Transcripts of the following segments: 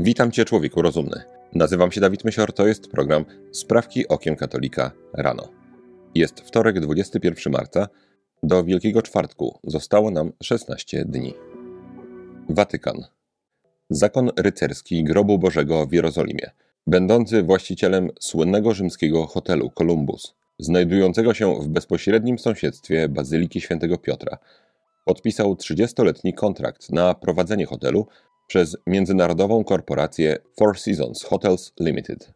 Witam Cię, człowieku rozumny. Nazywam się Dawid Mysior, to jest program Sprawki Okiem Katolika rano. Jest wtorek, 21 marca. Do Wielkiego Czwartku zostało nam 16 dni. Watykan. Zakon rycerski Grobu Bożego w Jerozolimie, będący właścicielem słynnego rzymskiego hotelu Columbus, znajdującego się w bezpośrednim sąsiedztwie Bazyliki Świętego Piotra, podpisał 30-letni kontrakt na prowadzenie hotelu przez międzynarodową korporację Four Seasons Hotels Limited.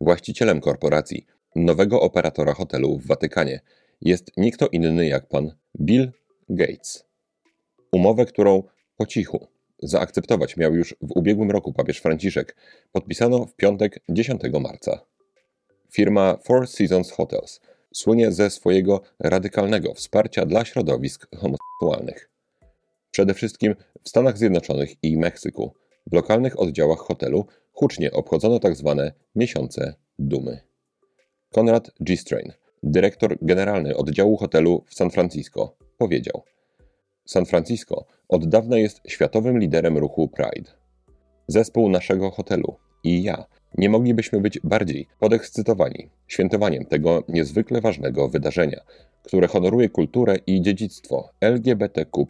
Właścicielem korporacji, nowego operatora hotelu w Watykanie, jest nikt inny jak pan Bill Gates. Umowę, którą po cichu zaakceptować miał już w ubiegłym roku papież Franciszek, podpisano w piątek 10 marca. Firma Four Seasons Hotels słynie ze swojego radykalnego wsparcia dla środowisk homoseksualnych. Przede wszystkim w Stanach Zjednoczonych i Meksyku, w lokalnych oddziałach hotelu hucznie obchodzono tzw. Tak miesiące dumy. Konrad G. dyrektor generalny oddziału hotelu w San Francisco, powiedział: San Francisco od dawna jest światowym liderem ruchu Pride. Zespół naszego hotelu i ja nie moglibyśmy być bardziej podekscytowani świętowaniem tego niezwykle ważnego wydarzenia, które honoruje kulturę i dziedzictwo LGBTQ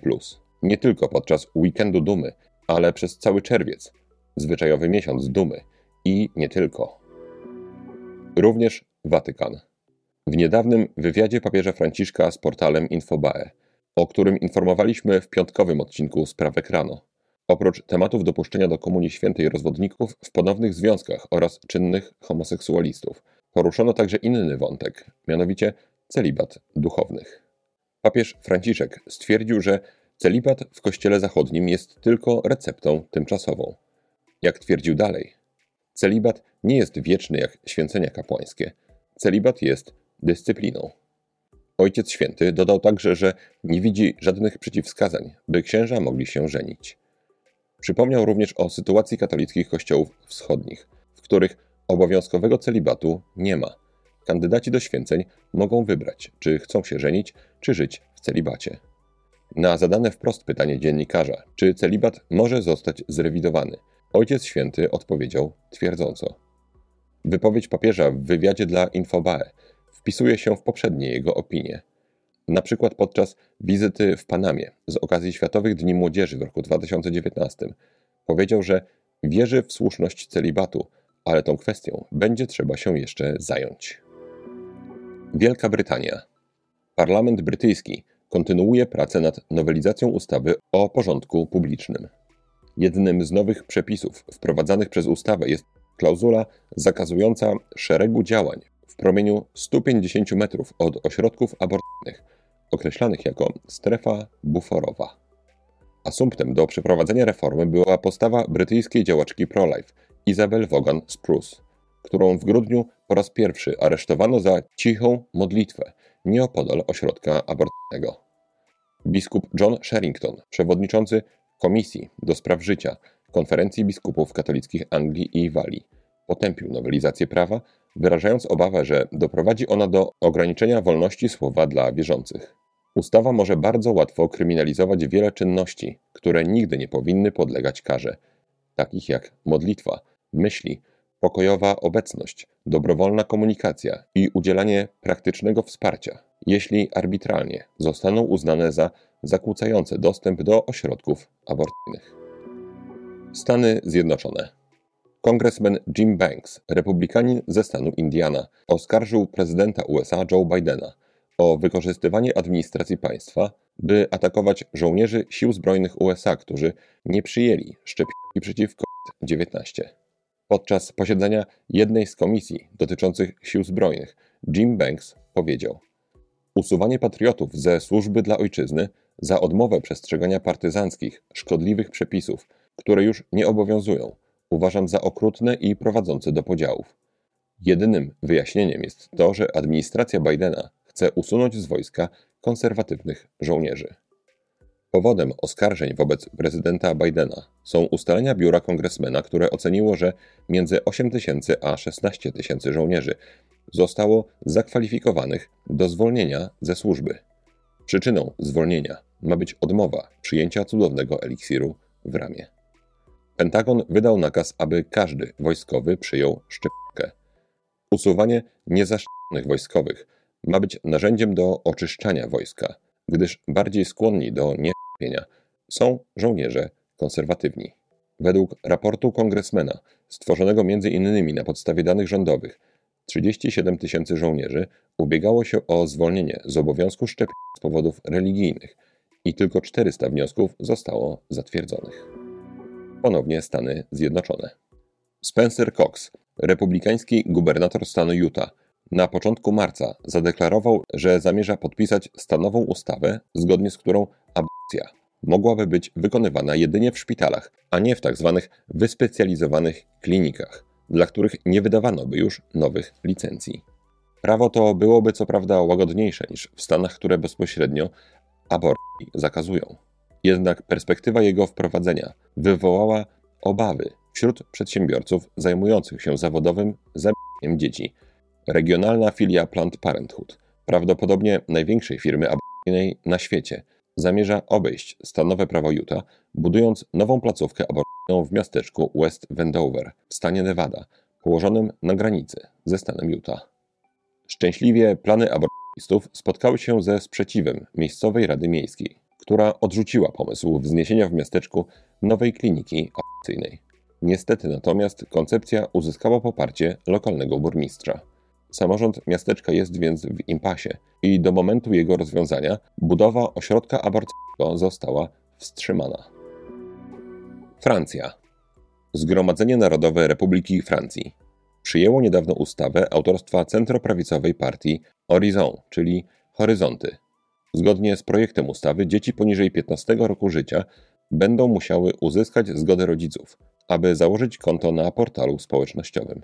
nie tylko podczas weekendu dumy, ale przez cały czerwiec, zwyczajowy miesiąc dumy i nie tylko. Również Watykan. W niedawnym wywiadzie papieża Franciszka z portalem Infobae, o którym informowaliśmy w piątkowym odcinku Sprawek Rano, oprócz tematów dopuszczenia do Komunii Świętej rozwodników w ponownych związkach oraz czynnych homoseksualistów, poruszono także inny wątek, mianowicie celibat duchownych. Papież Franciszek stwierdził, że Celibat w Kościele Zachodnim jest tylko receptą tymczasową. Jak twierdził dalej, celibat nie jest wieczny jak święcenia kapłańskie. Celibat jest dyscypliną. Ojciec Święty dodał także, że nie widzi żadnych przeciwwskazań, by księża mogli się żenić. Przypomniał również o sytuacji katolickich kościołów wschodnich, w których obowiązkowego celibatu nie ma. Kandydaci do święceń mogą wybrać, czy chcą się żenić, czy żyć w celibacie. Na zadane wprost pytanie dziennikarza, czy celibat może zostać zrewidowany, Ojciec Święty odpowiedział twierdząco. Wypowiedź papieża w wywiadzie dla Infobae wpisuje się w poprzednie jego opinie. Na przykład podczas wizyty w Panamie z okazji Światowych Dni Młodzieży w roku 2019 powiedział, że wierzy w słuszność celibatu, ale tą kwestią będzie trzeba się jeszcze zająć. Wielka Brytania. Parlament brytyjski kontynuuje pracę nad nowelizacją ustawy o porządku publicznym. Jednym z nowych przepisów wprowadzanych przez ustawę jest klauzula zakazująca szeregu działań w promieniu 150 metrów od ośrodków aborcyjnych, określanych jako strefa buforowa. Asumptem do przeprowadzenia reformy była postawa brytyjskiej działaczki pro-life Isabel Vaughan Spruce, którą w grudniu po raz pierwszy aresztowano za cichą modlitwę nieopodal ośrodka aborcyjnego. Biskup John Sherrington, przewodniczący Komisji do Spraw Życia Konferencji Biskupów Katolickich Anglii i Walii, potępił nowelizację prawa, wyrażając obawę, że doprowadzi ona do ograniczenia wolności słowa dla wierzących. Ustawa może bardzo łatwo kryminalizować wiele czynności, które nigdy nie powinny podlegać karze, takich jak modlitwa, myśli, pokojowa obecność, dobrowolna komunikacja i udzielanie praktycznego wsparcia, jeśli arbitralnie zostaną uznane za zakłócające dostęp do ośrodków aborcyjnych. Stany Zjednoczone. Kongresmen Jim Banks, republikanin ze stanu Indiana, oskarżył prezydenta USA Joe Bidena o wykorzystywanie administracji państwa, by atakować żołnierzy sił zbrojnych USA, którzy nie przyjęli szczepionki przeciw COVID-19. Podczas posiedzenia jednej z komisji dotyczących sił zbrojnych, Jim Banks powiedział: Usuwanie patriotów ze służby dla ojczyzny za odmowę przestrzegania partyzanckich, szkodliwych przepisów, które już nie obowiązują, uważam za okrutne i prowadzące do podziałów. Jedynym wyjaśnieniem jest to, że administracja Bidena chce usunąć z wojska konserwatywnych żołnierzy. Powodem oskarżeń wobec prezydenta Bidena są ustalenia biura kongresmena, które oceniło, że między 8 tysięcy a 16 tysięcy żołnierzy zostało zakwalifikowanych do zwolnienia ze służby. Przyczyną zwolnienia ma być odmowa przyjęcia cudownego eliksiru w ramię. Pentagon wydał nakaz, aby każdy wojskowy przyjął szczepionkę. Usuwanie niezaszczepionych wojskowych ma być narzędziem do oczyszczania wojska, gdyż bardziej skłonni do są żołnierze konserwatywni. Według raportu kongresmena, stworzonego m.in. na podstawie danych rządowych, 37 tysięcy żołnierzy ubiegało się o zwolnienie z obowiązku szczepienia z powodów religijnych i tylko 400 wniosków zostało zatwierdzonych. Ponownie Stany Zjednoczone. Spencer Cox, republikański gubernator stanu Utah, na początku marca zadeklarował, że zamierza podpisać stanową ustawę, zgodnie z którą aborcja mogłaby być wykonywana jedynie w szpitalach, a nie w tzw. Tak wyspecjalizowanych klinikach, dla których nie wydawano by już nowych licencji. Prawo to byłoby co prawda łagodniejsze niż w Stanach, które bezpośrednio aborcji zakazują. Jednak perspektywa jego wprowadzenia wywołała obawy wśród przedsiębiorców zajmujących się zawodowym zabijaniem dzieci. Regionalna filia Planned Parenthood, prawdopodobnie największej firmy aborcyjnej na świecie, zamierza obejść stanowe prawo Utah, budując nową placówkę aborcyjną w miasteczku West Wendover w stanie Nevada, położonym na granicy ze stanem Utah. Szczęśliwie plany aborcjonistów spotkały się ze sprzeciwem miejscowej rady miejskiej, która odrzuciła pomysł wzniesienia w miasteczku nowej kliniki aborcyjnej. Niestety natomiast koncepcja uzyskała poparcie lokalnego burmistrza. Samorząd miasteczka jest więc w impasie i do momentu jego rozwiązania budowa ośrodka aborcyjnego została wstrzymana. Francja. Zgromadzenie Narodowe Republiki Francji przyjęło niedawno ustawę autorstwa centroprawicowej partii Horizon, czyli Horyzonty. Zgodnie z projektem ustawy dzieci poniżej 15 roku życia będą musiały uzyskać zgodę rodziców, aby założyć konto na portalu społecznościowym.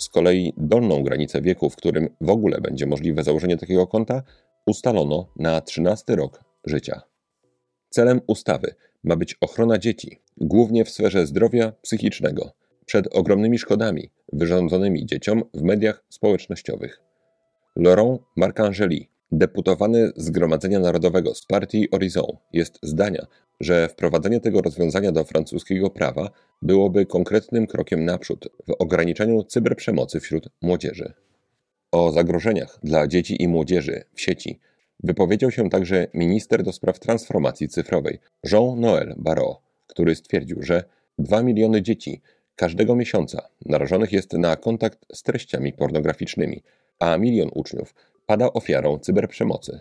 Z kolei dolną granicę wieku, w którym w ogóle będzie możliwe założenie takiego konta, ustalono na 13 rok życia. Celem ustawy ma być ochrona dzieci, głównie w sferze zdrowia psychicznego, przed ogromnymi szkodami wyrządzonymi dzieciom w mediach społecznościowych. Laurent Marcangeli, deputowany Zgromadzenia Narodowego z partii Horizon, jest zdania, że wprowadzenie tego rozwiązania do francuskiego prawa byłoby konkretnym krokiem naprzód w ograniczeniu cyberprzemocy wśród młodzieży. O zagrożeniach dla dzieci i młodzieży w sieci wypowiedział się także minister do spraw transformacji cyfrowej Jean-Noël Barrot, który stwierdził, że 2 miliony dzieci każdego miesiąca narażonych jest na kontakt z treściami pornograficznymi, a milion uczniów pada ofiarą cyberprzemocy.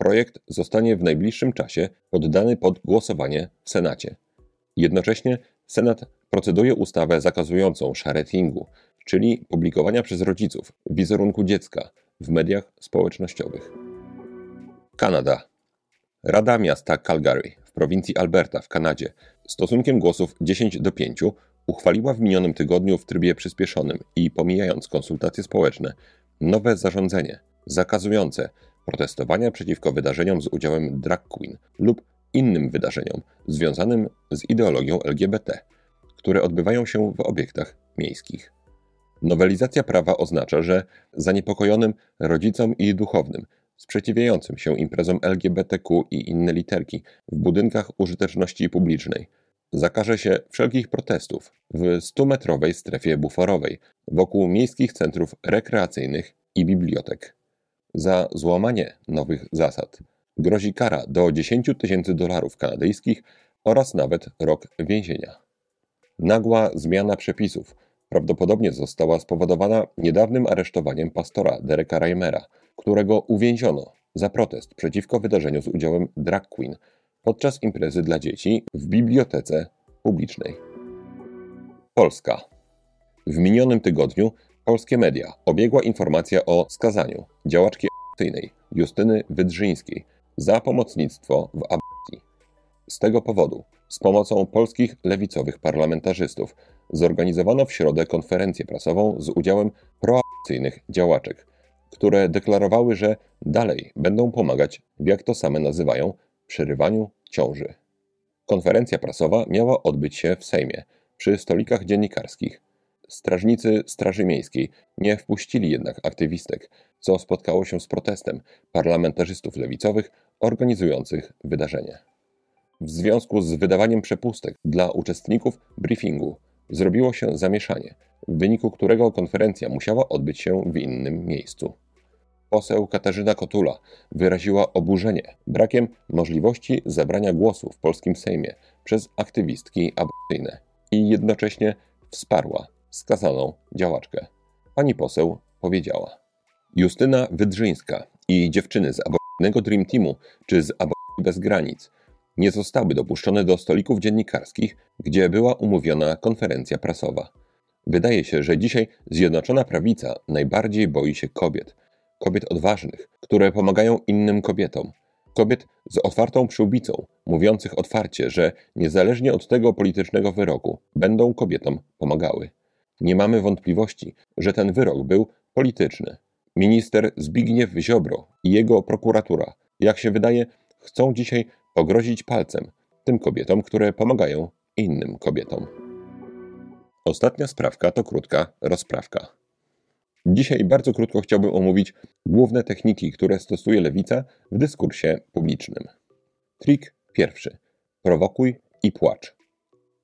Projekt zostanie w najbliższym czasie poddany pod głosowanie w Senacie. Jednocześnie Senat proceduje ustawę zakazującą sharetingu, czyli publikowania przez rodziców wizerunku dziecka w mediach społecznościowych. Kanada. Rada Miasta Calgary w prowincji Alberta w Kanadzie stosunkiem głosów 10 do 5 uchwaliła w minionym tygodniu w trybie przyspieszonym i pomijając konsultacje społeczne nowe zarządzenie zakazujące protestowania przeciwko wydarzeniom z udziałem drag queen lub innym wydarzeniom związanym z ideologią LGBT, które odbywają się w obiektach miejskich. Nowelizacja prawa oznacza, że zaniepokojonym rodzicom i duchownym sprzeciwiającym się imprezom LGBTQ i inne literki w budynkach użyteczności publicznej zakaże się wszelkich protestów w 100-metrowej strefie buforowej wokół miejskich centrów rekreacyjnych i bibliotek. Za złamanie nowych zasad grozi kara do 10 tysięcy dolarów kanadyjskich oraz nawet rok więzienia. Nagła zmiana przepisów prawdopodobnie została spowodowana niedawnym aresztowaniem pastora Dereka Reimera, którego uwięziono za protest przeciwko wydarzeniu z udziałem drag queen podczas imprezy dla dzieci w bibliotece publicznej. Polska. W minionym tygodniu polskie media obiegła informacja o skazaniu działaczki akcyjnej Justyny Wydrzyńskiej za pomocnictwo w aborcji. Z tego powodu, z pomocą polskich lewicowych parlamentarzystów, zorganizowano w środę konferencję prasową z udziałem proakcyjnych działaczek, które deklarowały, że dalej będą pomagać w jak to same nazywają przerywaniu ciąży. Konferencja prasowa miała odbyć się w Sejmie, przy stolikach dziennikarskich. Strażnicy Straży Miejskiej nie wpuścili jednak aktywistek, co spotkało się z protestem parlamentarzystów lewicowych organizujących wydarzenie. w związku z wydawaniem przepustek dla uczestników briefingu zrobiło się zamieszanie, w wyniku którego konferencja musiała odbyć się w innym miejscu. Poseł Katarzyna Kotula wyraziła oburzenie brakiem możliwości zabrania głosu w polskim Sejmie przez aktywistki aborcyjne i jednocześnie wsparła skazaną działaczkę. Pani poseł powiedziała: Justyna Wydrzyńska i dziewczyny z aborcyjnego Dream Teamu czy z Aborcji Bez Granic nie zostały dopuszczone do stolików dziennikarskich, gdzie była umówiona konferencja prasowa. Wydaje się, że dzisiaj Zjednoczona Prawica najbardziej boi się kobiet, kobiet odważnych, które pomagają innym kobietom, kobiet z otwartą przyłbicą, mówiących otwarcie, że niezależnie od tego politycznego wyroku będą kobietom pomagały. Nie mamy wątpliwości, że ten wyrok był polityczny. Minister Zbigniew Ziobro i jego prokuratura, jak się wydaje, chcą dzisiaj pogrozić palcem tym kobietom, które pomagają innym kobietom. Ostatnia sprawka to krótka rozprawka. Dzisiaj bardzo krótko chciałbym omówić główne techniki, które stosuje lewica w dyskursie publicznym. Trik pierwszy: prowokuj i płacz.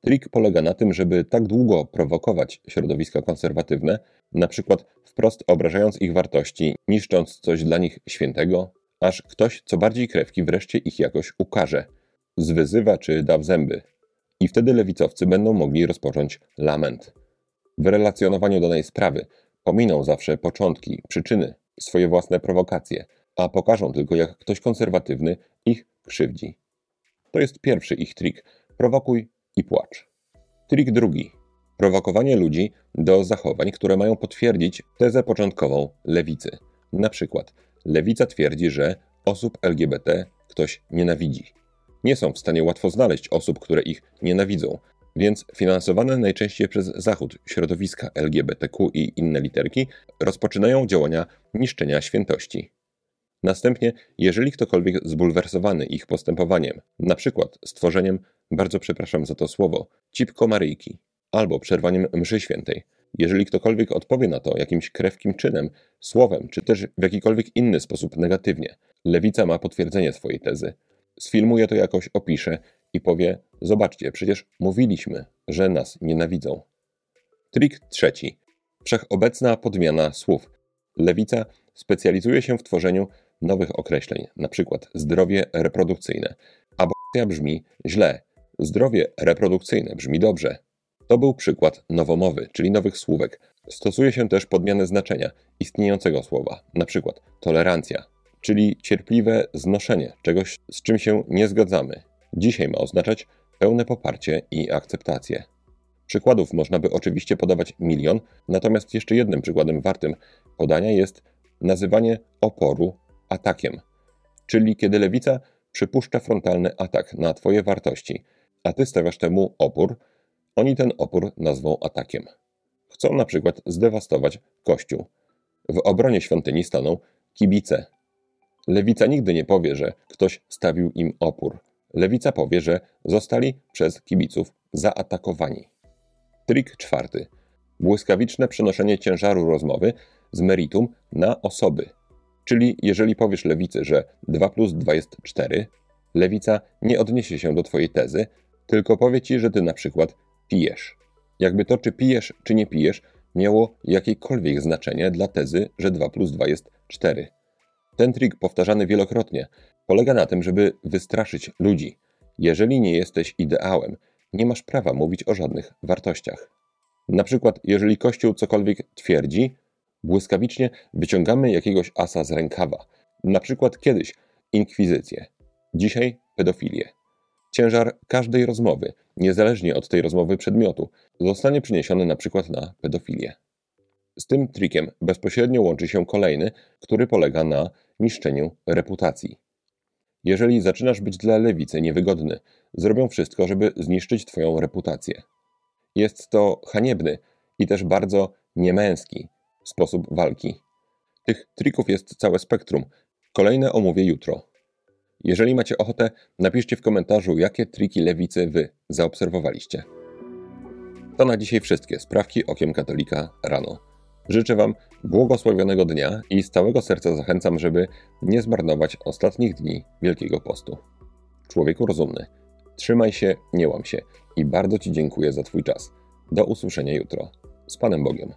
Trik polega na tym, żeby tak długo prowokować środowiska konserwatywne, na przykład wprost obrażając ich wartości, niszcząc coś dla nich świętego, aż ktoś co bardziej krewki wreszcie ich jakoś ukaże, zwyzywa czy da w zęby. I wtedy lewicowcy będą mogli rozpocząć lament. W relacjonowaniu danej sprawy pominą zawsze początki, przyczyny, swoje własne prowokacje, a pokażą tylko, jak ktoś konserwatywny ich krzywdzi. To jest pierwszy ich trik: prowokuj i płacz. Trik drugi: prowokowanie ludzi do zachowań, które mają potwierdzić tezę początkową lewicy. Na przykład, lewica twierdzi, że osób LGBT ktoś nienawidzi. Nie są w stanie łatwo znaleźć osób, które ich nienawidzą, więc finansowane najczęściej przez Zachód środowiska LGBTQ i inne literki rozpoczynają działania niszczenia świętości. Następnie, jeżeli ktokolwiek zbulwersowany ich postępowaniem, na przykład stworzeniem, bardzo przepraszam za to słowo, cipko Maryjki, albo przerwaniem mszy świętej, jeżeli ktokolwiek odpowie na to jakimś krewkim czynem, słowem, czy też w jakikolwiek inny sposób negatywnie, lewica ma potwierdzenie swojej tezy. Sfilmuje to jakoś, opisze i powie: Zobaczcie, przecież mówiliśmy, że nas nienawidzą. Trik trzeci. Wszechobecna podmiana słów. Lewica specjalizuje się w tworzeniu nowych określeń, np. zdrowie reprodukcyjne. Aborcja brzmi źle, zdrowie reprodukcyjne brzmi dobrze. To był przykład nowomowy, czyli nowych słówek. Stosuje się też podmianę znaczenia istniejącego słowa, np. tolerancja, czyli cierpliwe znoszenie czegoś, z czym się nie zgadzamy. Dzisiaj ma oznaczać pełne poparcie i akceptację. Przykładów można by oczywiście podawać milion, natomiast jeszcze jednym przykładem wartym podania jest nazywanie oporu atakiem, czyli kiedy lewica przypuszcza frontalny atak na Twoje wartości, a Ty stawiasz temu opór, oni ten opór nazwą atakiem. Chcą na przykład zdewastować kościół. W obronie świątyni staną kibice. Lewica nigdy nie powie, że ktoś stawił im opór. Lewica powie, że zostali przez kibiców zaatakowani. Trik czwarty. Błyskawiczne przenoszenie ciężaru rozmowy z meritum na osoby. Czyli jeżeli powiesz lewicy, że 2 plus 2 jest 4, lewica nie odniesie się do twojej tezy, tylko powie ci, że ty na przykład pijesz. Jakby to, czy pijesz, czy nie pijesz, miało jakiekolwiek znaczenie dla tezy, że 2 plus 2 jest 4. Ten trik powtarzany wielokrotnie polega na tym, żeby wystraszyć ludzi. Jeżeli nie jesteś ideałem, nie masz prawa mówić o żadnych wartościach. Na przykład, jeżeli Kościół cokolwiek twierdzi, błyskawicznie wyciągamy jakiegoś asa z rękawa. Na przykład kiedyś inkwizycję, dzisiaj pedofilię. Ciężar każdej rozmowy, niezależnie od tej rozmowy przedmiotu, zostanie przeniesiony na przykład na pedofilię. Z tym trikiem bezpośrednio łączy się kolejny, który polega na niszczeniu reputacji. Jeżeli zaczynasz być dla lewicy niewygodny, zrobią wszystko, żeby zniszczyć Twoją reputację. Jest to haniebny i też bardzo niemęski sposób walki. Tych trików jest całe spektrum. Kolejne omówię jutro. Jeżeli macie ochotę, napiszcie w komentarzu, jakie triki lewicy wy zaobserwowaliście. To na dzisiaj wszystkie sprawki okiem katolika rano. Życzę Wam błogosławionego dnia i z całego serca zachęcam, żeby nie zmarnować ostatnich dni Wielkiego Postu. Człowieku rozumny, Trzymaj się, nie łam się i bardzo Ci dziękuję za Twój czas. Do usłyszenia jutro. Z Panem Bogiem.